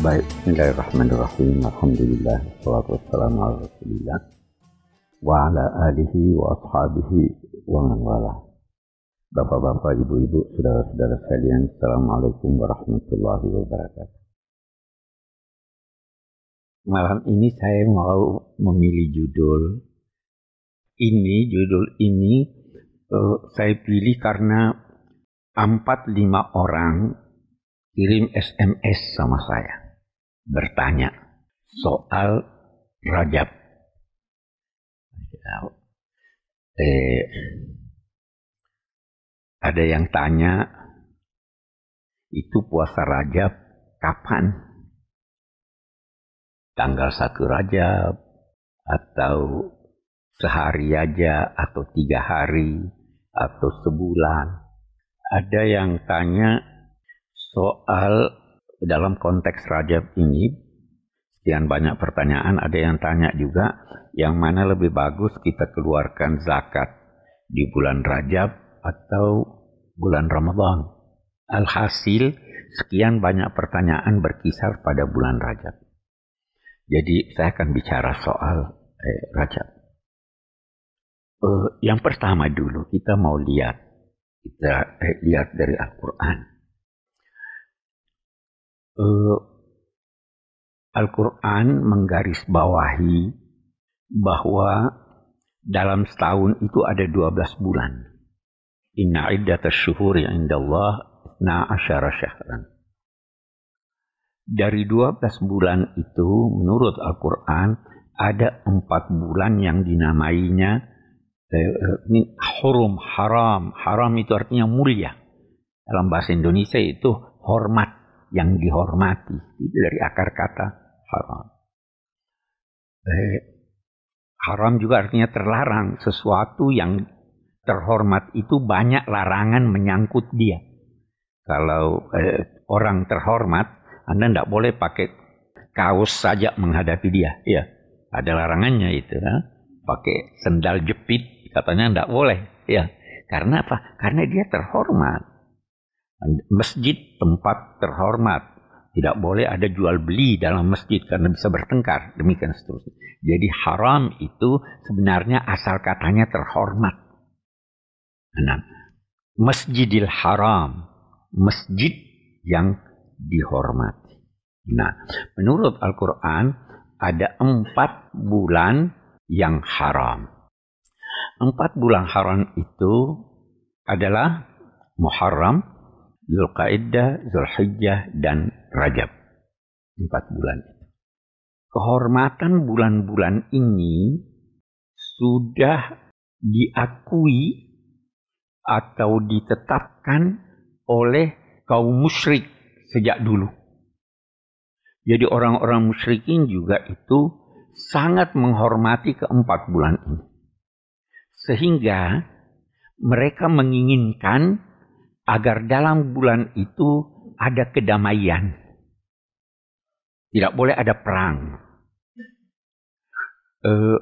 Baik, Bismillahirrahmanirrahim. Alhamdulillah, salatu wassalamu ala rasulillah. Wa ala alihi wa ashabihi wa man wala. Bapak-bapak, ibu-ibu, saudara-saudara sekalian, Assalamualaikum warahmatullahi wabarakatuh. Malam ini saya mau memilih judul. Ini, judul ini uh, saya pilih karena empat lima orang kirim SMS sama saya bertanya soal Rajab. Eh, ada yang tanya itu puasa Rajab kapan? Tanggal satu Rajab atau sehari aja atau tiga hari atau sebulan. Ada yang tanya soal dalam konteks Rajab ini, sekian banyak pertanyaan, ada yang tanya juga, yang mana lebih bagus kita keluarkan zakat di bulan Rajab atau bulan Ramadan. Alhasil, sekian banyak pertanyaan berkisar pada bulan Rajab. Jadi saya akan bicara soal eh, Rajab. Uh, yang pertama dulu kita mau lihat, kita eh, lihat dari Al-Quran uh, Al-Quran menggarisbawahi bahwa dalam setahun itu ada 12 bulan. Inna iddata syuhuri indallah na asyara syahran. Dari 12 bulan itu menurut Al-Quran ada empat bulan yang dinamainya eh, eh, min hurum haram. Haram itu artinya mulia. Dalam bahasa Indonesia itu hormat yang dihormati. Itu dari akar kata haram. Eh, haram juga artinya terlarang. Sesuatu yang terhormat itu banyak larangan menyangkut dia. Kalau eh, orang terhormat, Anda tidak boleh pakai kaos saja menghadapi dia. Ya, ada larangannya itu. Ya. Pakai sendal jepit, katanya tidak boleh. Ya, karena apa? Karena dia terhormat. Masjid tempat terhormat. Tidak boleh ada jual beli dalam masjid karena bisa bertengkar. Demikian seterusnya. Jadi haram itu sebenarnya asal katanya terhormat. Enam. Masjidil haram. Masjid yang dihormati. Nah, menurut Al-Quran ada empat bulan yang haram. Empat bulan haram itu adalah Muharram, Zulqaidah, Zulhijjah, dan Rajab. Empat bulan Kehormatan bulan-bulan ini sudah diakui atau ditetapkan oleh kaum musyrik sejak dulu. Jadi orang-orang musyrikin juga itu sangat menghormati keempat bulan ini. Sehingga mereka menginginkan agar dalam bulan itu ada kedamaian. Tidak boleh ada perang. Uh,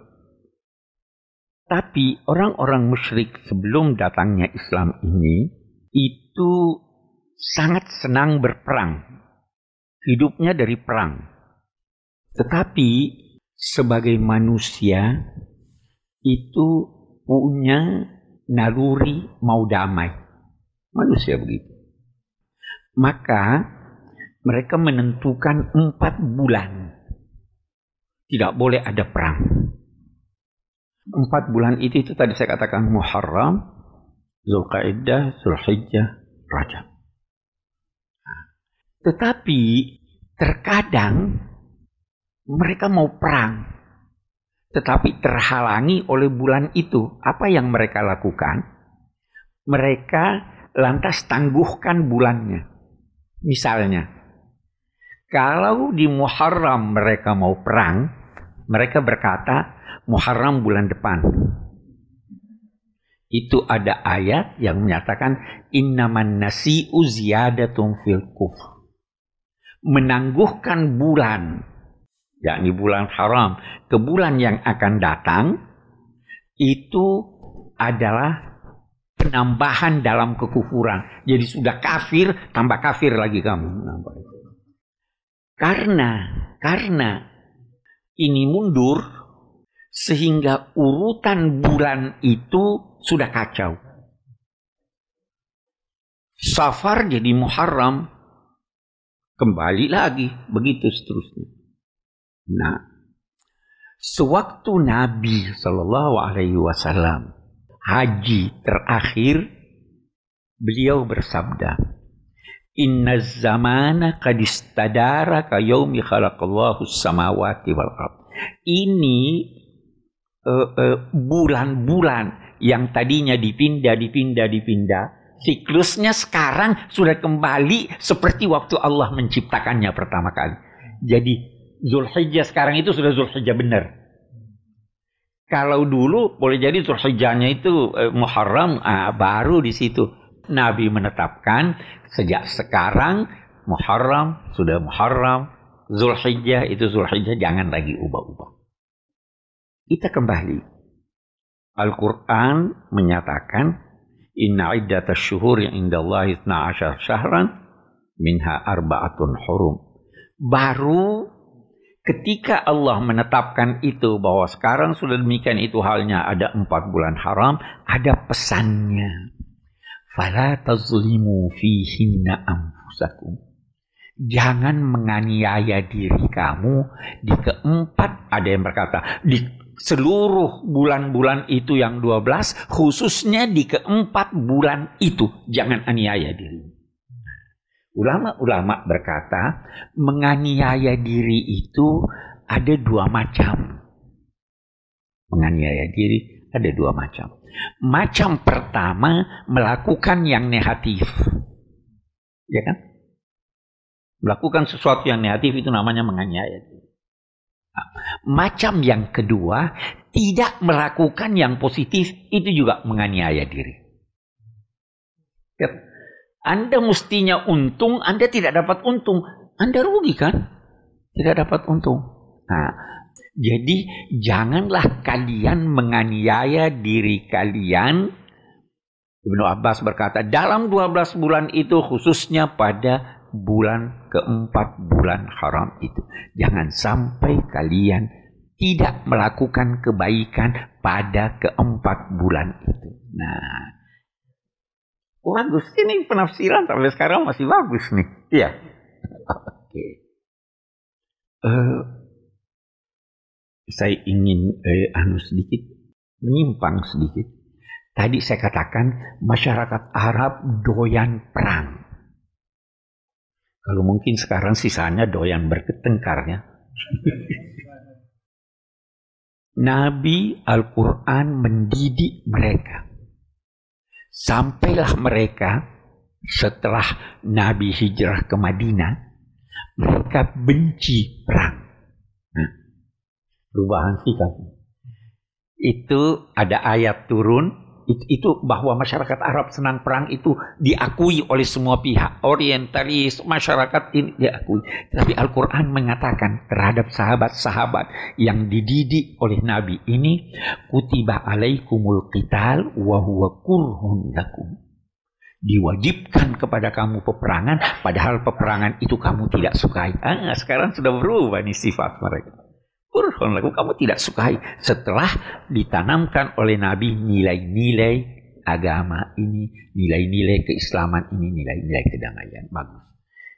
tapi orang-orang musyrik sebelum datangnya Islam ini itu sangat senang berperang. Hidupnya dari perang. Tetapi sebagai manusia itu punya naluri mau damai. Manusia begitu. Maka mereka menentukan empat bulan. Tidak boleh ada perang. Empat bulan itu, itu tadi saya katakan Muharram, Zulqaidah, Zulhijjah, Rajab. Nah, tetapi terkadang mereka mau perang. Tetapi terhalangi oleh bulan itu. Apa yang mereka lakukan? Mereka lantas tangguhkan bulannya. Misalnya, kalau di Muharram mereka mau perang, mereka berkata Muharram bulan depan. Itu ada ayat yang menyatakan innaman nasi'u ziyadatun fil kuf. Menangguhkan bulan, yakni bulan haram, ke bulan yang akan datang, itu adalah penambahan dalam kekufuran. Jadi sudah kafir, tambah kafir lagi kamu. Karena karena ini mundur sehingga urutan bulan itu sudah kacau. Safar jadi Muharram, kembali lagi, begitu seterusnya. Nah, sewaktu Nabi Shallallahu Alaihi Wasallam haji terakhir, beliau bersabda, Inna zamana kadistadara kayomi khalaqallahu samawati wal ard. Ini uh, uh, bulan-bulan yang tadinya dipindah, dipindah, dipindah, siklusnya sekarang sudah kembali seperti waktu Allah menciptakannya pertama kali. Jadi Zulhijjah sekarang itu sudah Zulhijjah benar. Kalau dulu boleh jadi Zulhijjahnya itu eh, Muharram, ah, baru di situ Nabi menetapkan sejak sekarang Muharram sudah Muharram, Zulhijjah itu Zulhijjah jangan lagi ubah-ubah. Kita kembali. Al-Quran menyatakan Inna iddata syuhur yang inda Allah isna asyar syahran minha arba'atun hurum. Baru ketika Allah menetapkan itu bahwa sekarang sudah demikian itu halnya ada empat bulan haram, ada pesannya. Fala tazlimu fihinna anfusakum. Jangan menganiaya diri kamu di keempat ada yang berkata di seluruh bulan-bulan itu yang 12 khususnya di keempat bulan itu jangan aniaya diri. Ulama-ulama berkata menganiaya diri itu ada dua macam. Menganiaya diri ada dua macam. Macam pertama melakukan yang negatif. Ya kan? Melakukan sesuatu yang negatif itu namanya menganiaya. Macam yang kedua, tidak melakukan yang positif itu juga menganiaya diri. Ya. Anda mestinya untung, Anda tidak dapat untung. Anda rugi kan? Tidak dapat untung. Nah, jadi janganlah kalian menganiaya diri kalian. Ibnu Abbas berkata, dalam 12 bulan itu khususnya pada bulan keempat bulan haram itu. Jangan sampai kalian tidak melakukan kebaikan pada keempat bulan itu. Nah, bagus. Ini penafsiran sampai sekarang masih bagus nih. Iya. Oke. Okay. Uh, eh, saya ingin eh, anu sedikit menyimpang sedikit. Tadi saya katakan masyarakat Arab doyan perang. Kalau mungkin sekarang sisanya doyan berketengkarnya. Nabi Al-Quran mendidik mereka. Sampailah mereka setelah Nabi hijrah ke Madinah, mereka benci perang perubahan sikap. Itu ada ayat turun itu, bahwa masyarakat Arab senang perang itu diakui oleh semua pihak. Orientalis masyarakat ini diakui. Tapi Al-Quran mengatakan terhadap sahabat-sahabat yang dididik oleh Nabi ini kutiba alaikumul qital wa huwa kurhun lakum. Diwajibkan kepada kamu peperangan padahal peperangan itu kamu tidak sukai. Ah, sekarang sudah berubah nih sifat mereka Kurhun lagu kamu tidak sukai setelah ditanamkan oleh Nabi nilai-nilai agama ini, nilai-nilai keislaman ini, nilai-nilai kedamaian. Bagus.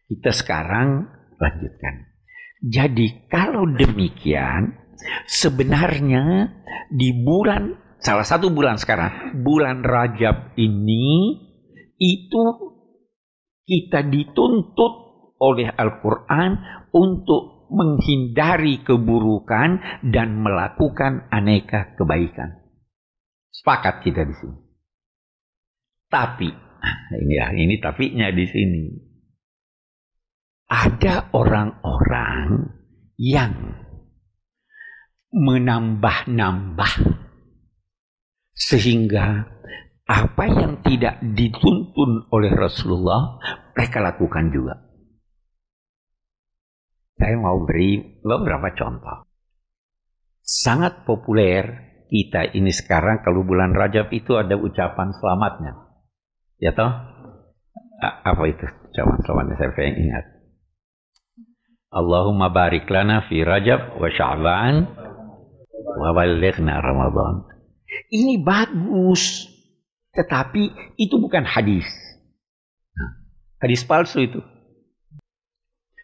Kita sekarang lanjutkan. Jadi kalau demikian, sebenarnya di bulan salah satu bulan sekarang, bulan Rajab ini itu kita dituntut oleh Al-Quran untuk menghindari keburukan dan melakukan aneka kebaikan. Sepakat kita di sini. Tapi, ini ya, ini tapinya di sini. Ada orang-orang yang menambah-nambah sehingga apa yang tidak dituntun oleh Rasulullah mereka lakukan juga. Saya mau beri beberapa contoh. Sangat populer kita ini sekarang kalau bulan Rajab itu ada ucapan selamatnya. Ya toh? Apa itu ucapan selamatnya saya pengen ingat. Allahumma barik lana fi Rajab wa Sya'ban wa balighna Ramadan. Ini bagus. Tetapi itu bukan hadis. Nah, hadis palsu itu.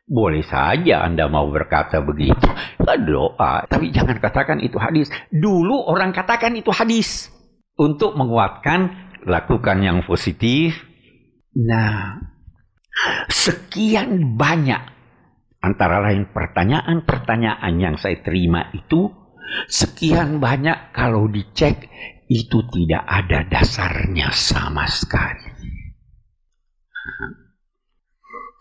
Boleh saja Anda mau berkata begitu. Doa. Tapi jangan katakan itu hadis. Dulu orang katakan itu hadis. Untuk menguatkan, lakukan yang positif. Nah, sekian banyak Antara lain pertanyaan-pertanyaan yang saya terima itu sekian banyak kalau dicek itu tidak ada dasarnya sama sekali.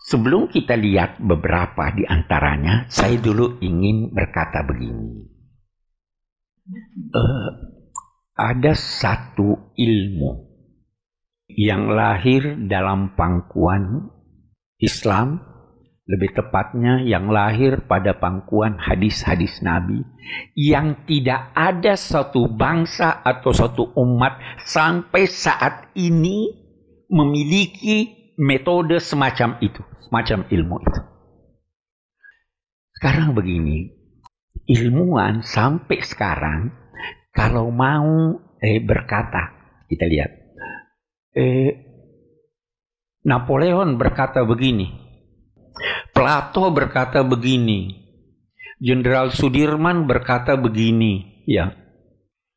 Sebelum kita lihat beberapa di antaranya, saya dulu ingin berkata begini. Uh, ada satu ilmu yang lahir dalam pangkuan Islam lebih tepatnya yang lahir pada pangkuan hadis-hadis Nabi, yang tidak ada satu bangsa atau satu umat sampai saat ini memiliki metode semacam itu, semacam ilmu itu. Sekarang begini, ilmuwan sampai sekarang kalau mau eh, berkata, kita lihat, eh, Napoleon berkata begini, Plato berkata begini, Jenderal Sudirman berkata begini, ya.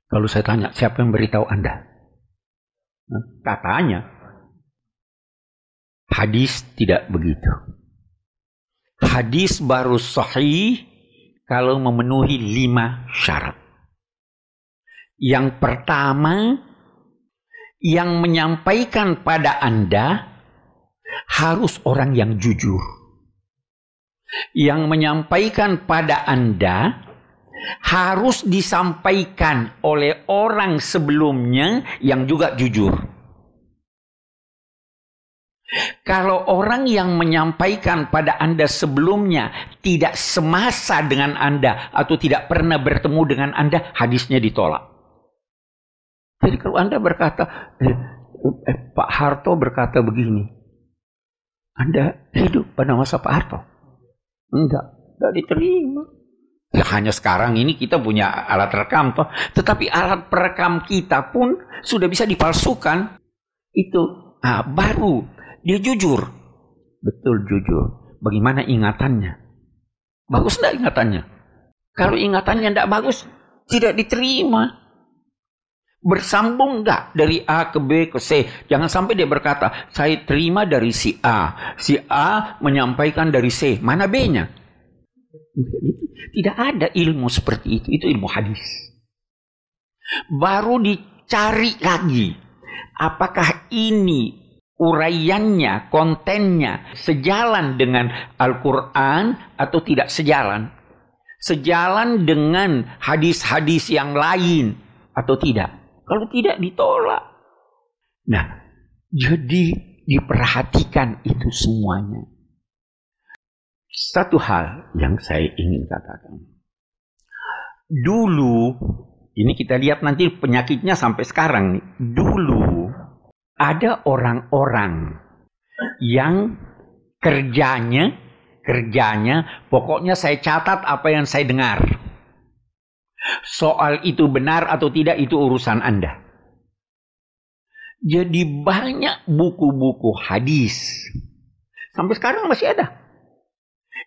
Kalau saya tanya, siapa yang beritahu Anda? Katanya, hadis tidak begitu. Hadis baru sahih kalau memenuhi lima syarat. Yang pertama, yang menyampaikan pada Anda harus orang yang jujur yang menyampaikan pada Anda harus disampaikan oleh orang sebelumnya yang juga jujur. Kalau orang yang menyampaikan pada Anda sebelumnya tidak semasa dengan Anda atau tidak pernah bertemu dengan Anda, hadisnya ditolak. Jadi kalau Anda berkata, eh, eh, Pak Harto berkata begini, Anda hidup pada masa Pak Harto. Enggak, enggak diterima. Ya, hanya sekarang ini kita punya alat rekam toh, tetapi alat perekam kita pun sudah bisa dipalsukan. Itu ah, baru dia jujur. Betul jujur. Bagaimana ingatannya? Bagus enggak ingatannya? Kalau ingatannya enggak bagus, tidak diterima. Bersambung enggak dari A ke B ke C? Jangan sampai dia berkata, saya terima dari si A. Si A menyampaikan dari C. Mana B-nya? Tidak ada ilmu seperti itu. Itu ilmu hadis. Baru dicari lagi. Apakah ini uraiannya, kontennya sejalan dengan Al-Quran atau tidak sejalan? Sejalan dengan hadis-hadis yang lain atau tidak? Kalau tidak ditolak. Nah, jadi diperhatikan itu semuanya. Satu hal yang saya ingin katakan. Dulu, ini kita lihat nanti penyakitnya sampai sekarang nih. Dulu ada orang-orang yang kerjanya kerjanya pokoknya saya catat apa yang saya dengar. Soal itu benar atau tidak itu urusan Anda. Jadi banyak buku-buku hadis. Sampai sekarang masih ada.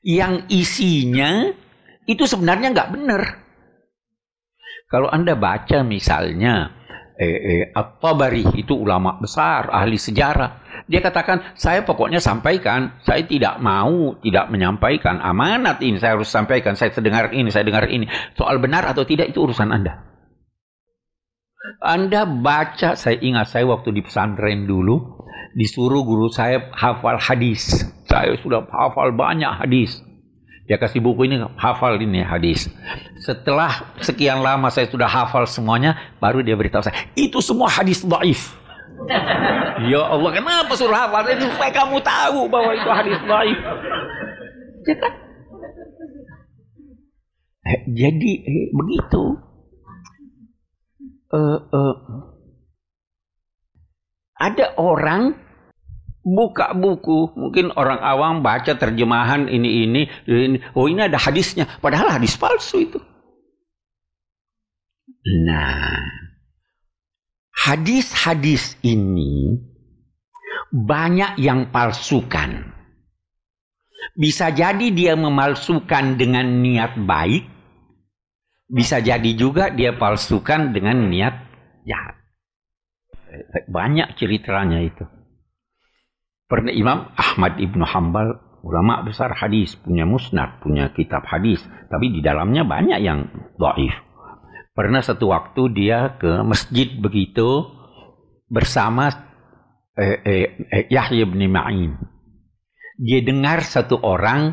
Yang isinya itu sebenarnya nggak benar. Kalau Anda baca misalnya eh, eh, At-Tabari itu ulama besar, ahli sejarah. Dia katakan, saya pokoknya sampaikan, saya tidak mau tidak menyampaikan amanat ini, saya harus sampaikan, saya dengar ini, saya dengar ini. Soal benar atau tidak itu urusan Anda. Anda baca, saya ingat saya waktu di pesantren dulu, disuruh guru saya hafal hadis. Saya sudah hafal banyak hadis. Dia kasih buku ini, hafal ini hadis. Setelah sekian lama saya sudah hafal semuanya, baru dia beritahu saya, itu semua hadis daif. ya Allah, kenapa suruh hafal itu supaya kamu tahu bahwa itu hadis baik. Ya kan? Eh, jadi eh, begitu. Uh, uh, ada orang buka buku, mungkin orang awam baca terjemahan ini ini, ini oh ini ada hadisnya, padahal hadis palsu itu. Nah, hadis-hadis ini banyak yang palsukan. Bisa jadi dia memalsukan dengan niat baik, bisa jadi juga dia palsukan dengan niat jahat. Banyak ceritanya itu. Pernah Imam Ahmad ibnu Hambal, ulama besar hadis, punya musnad, punya kitab hadis, tapi di dalamnya banyak yang dhaif. Pernah satu waktu dia ke masjid begitu bersama eh, eh, eh, Yahya bin Ma'in. Dia dengar satu orang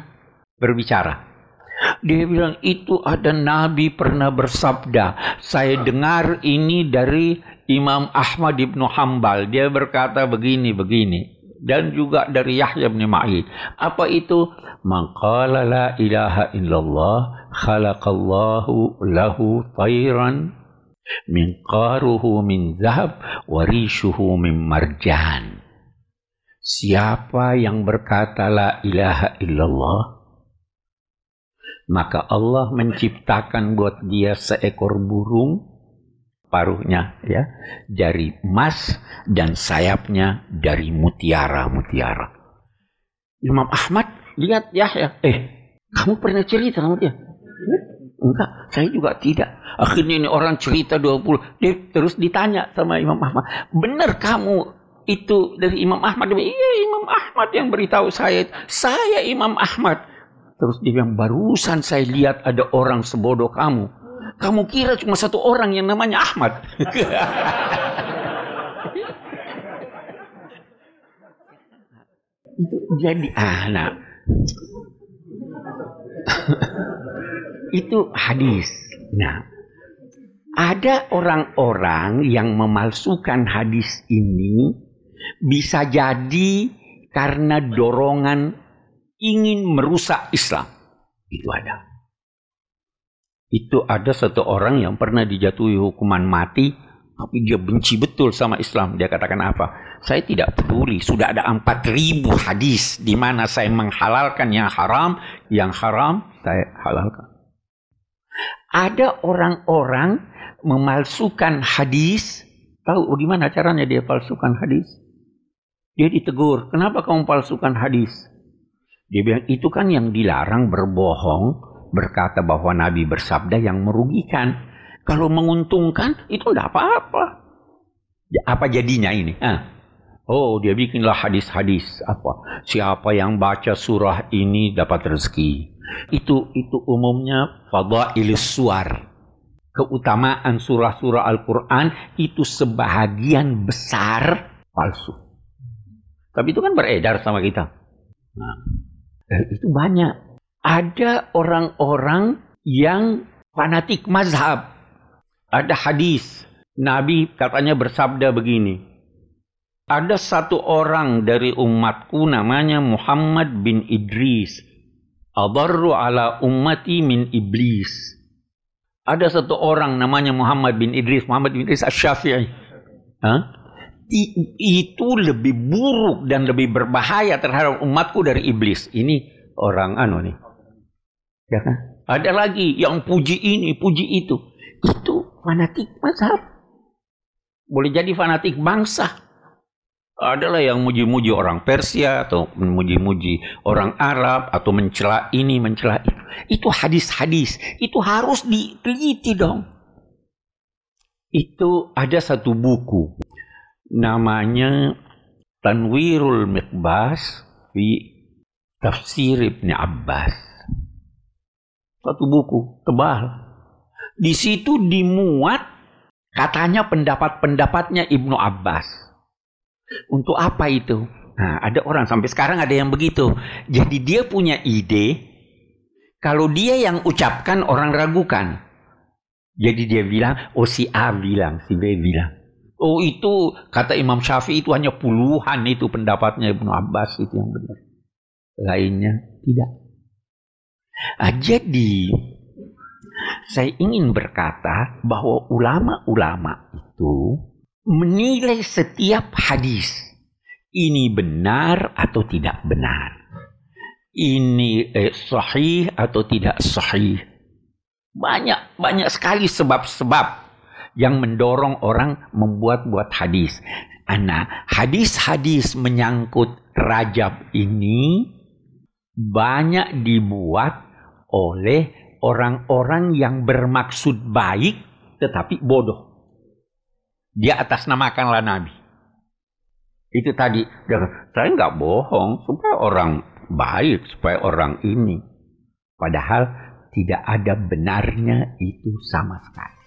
berbicara. Dia bilang itu ada nabi pernah bersabda. Saya dengar ini dari Imam Ahmad ibnu Hambal. Dia berkata begini begini dan juga dari Yahya bin Ma'in. Apa itu? Maqala la ilaha illallah khalaqallahu lahu tayran min qaruhu min zahab warishuhu min marjan. Siapa yang berkata la ilaha illallah maka Allah menciptakan buat dia seekor burung paruhnya ya dari emas dan sayapnya dari mutiara-mutiara. Imam Ahmad lihat ya ya eh kamu pernah cerita sama dia? Enggak, saya juga tidak. Akhirnya ini orang cerita 20, dia terus ditanya sama Imam Ahmad, "Benar kamu itu dari Imam Ahmad?" Dia "Iya, Imam Ahmad yang beritahu saya. Saya Imam Ahmad." Terus dia bilang, "Barusan saya lihat ada orang sebodoh kamu kamu kira cuma satu orang yang namanya Ahmad. itu jadi anak. itu hadis. Nah, ada orang-orang yang memalsukan hadis ini bisa jadi karena dorongan ingin merusak Islam. Itu ada. Itu ada satu orang yang pernah dijatuhi hukuman mati, tapi dia benci betul sama Islam. Dia katakan apa? Saya tidak peduli, sudah ada 4000 hadis di mana saya menghalalkan yang haram, yang haram saya halalkan. Ada orang-orang memalsukan hadis, tahu gimana caranya dia palsukan hadis? Dia ditegur, kenapa kamu palsukan hadis? Dia bilang, itu kan yang dilarang berbohong berkata bahwa Nabi bersabda yang merugikan. Kalau menguntungkan itu tidak apa-apa. Ya, apa jadinya ini? Ah. Oh, dia bikinlah hadis-hadis apa? Siapa yang baca surah ini dapat rezeki. Itu itu umumnya fadailis suar. Keutamaan surah-surah Al-Qur'an itu sebahagian besar palsu. Tapi itu kan beredar sama kita. Nah, itu banyak ada orang-orang yang fanatik mazhab. Ada hadis. Nabi katanya bersabda begini. Ada satu orang dari umatku namanya Muhammad bin Idris. Adarru ala ummati min iblis. Ada satu orang namanya Muhammad bin Idris. Muhammad bin Idris Asy-Syafi'i. Itu lebih buruk dan lebih berbahaya terhadap umatku dari iblis. Ini orang anu nih Ya kan? Ada lagi yang puji ini, puji itu. Itu fanatik mazhab. Boleh jadi fanatik bangsa. Adalah yang muji-muji orang Persia atau muji-muji orang Arab atau mencela ini, mencela itu. Itu hadis-hadis. Itu harus diteliti dong. Itu ada satu buku. Namanya Tanwirul Miqbas fi Tafsir Ibn Abbas satu buku tebal. Di situ dimuat katanya pendapat-pendapatnya Ibnu Abbas. Untuk apa itu? Nah, ada orang sampai sekarang ada yang begitu. Jadi dia punya ide, kalau dia yang ucapkan orang ragukan. Jadi dia bilang, oh si A bilang, si B bilang. Oh itu kata Imam Syafi'i itu hanya puluhan itu pendapatnya Ibnu Abbas itu yang benar. Lainnya tidak. Nah, jadi saya ingin berkata bahwa ulama-ulama itu menilai setiap hadis ini benar atau tidak benar. Ini eh, sahih atau tidak sahih. Banyak, banyak sekali sebab-sebab yang mendorong orang membuat-buat hadis. Ana hadis-hadis menyangkut rajab ini banyak dibuat oleh orang-orang yang bermaksud baik tetapi bodoh. Dia atas namakanlah Nabi. Itu tadi, saya nggak bohong supaya orang baik, supaya orang ini. Padahal tidak ada benarnya itu sama sekali.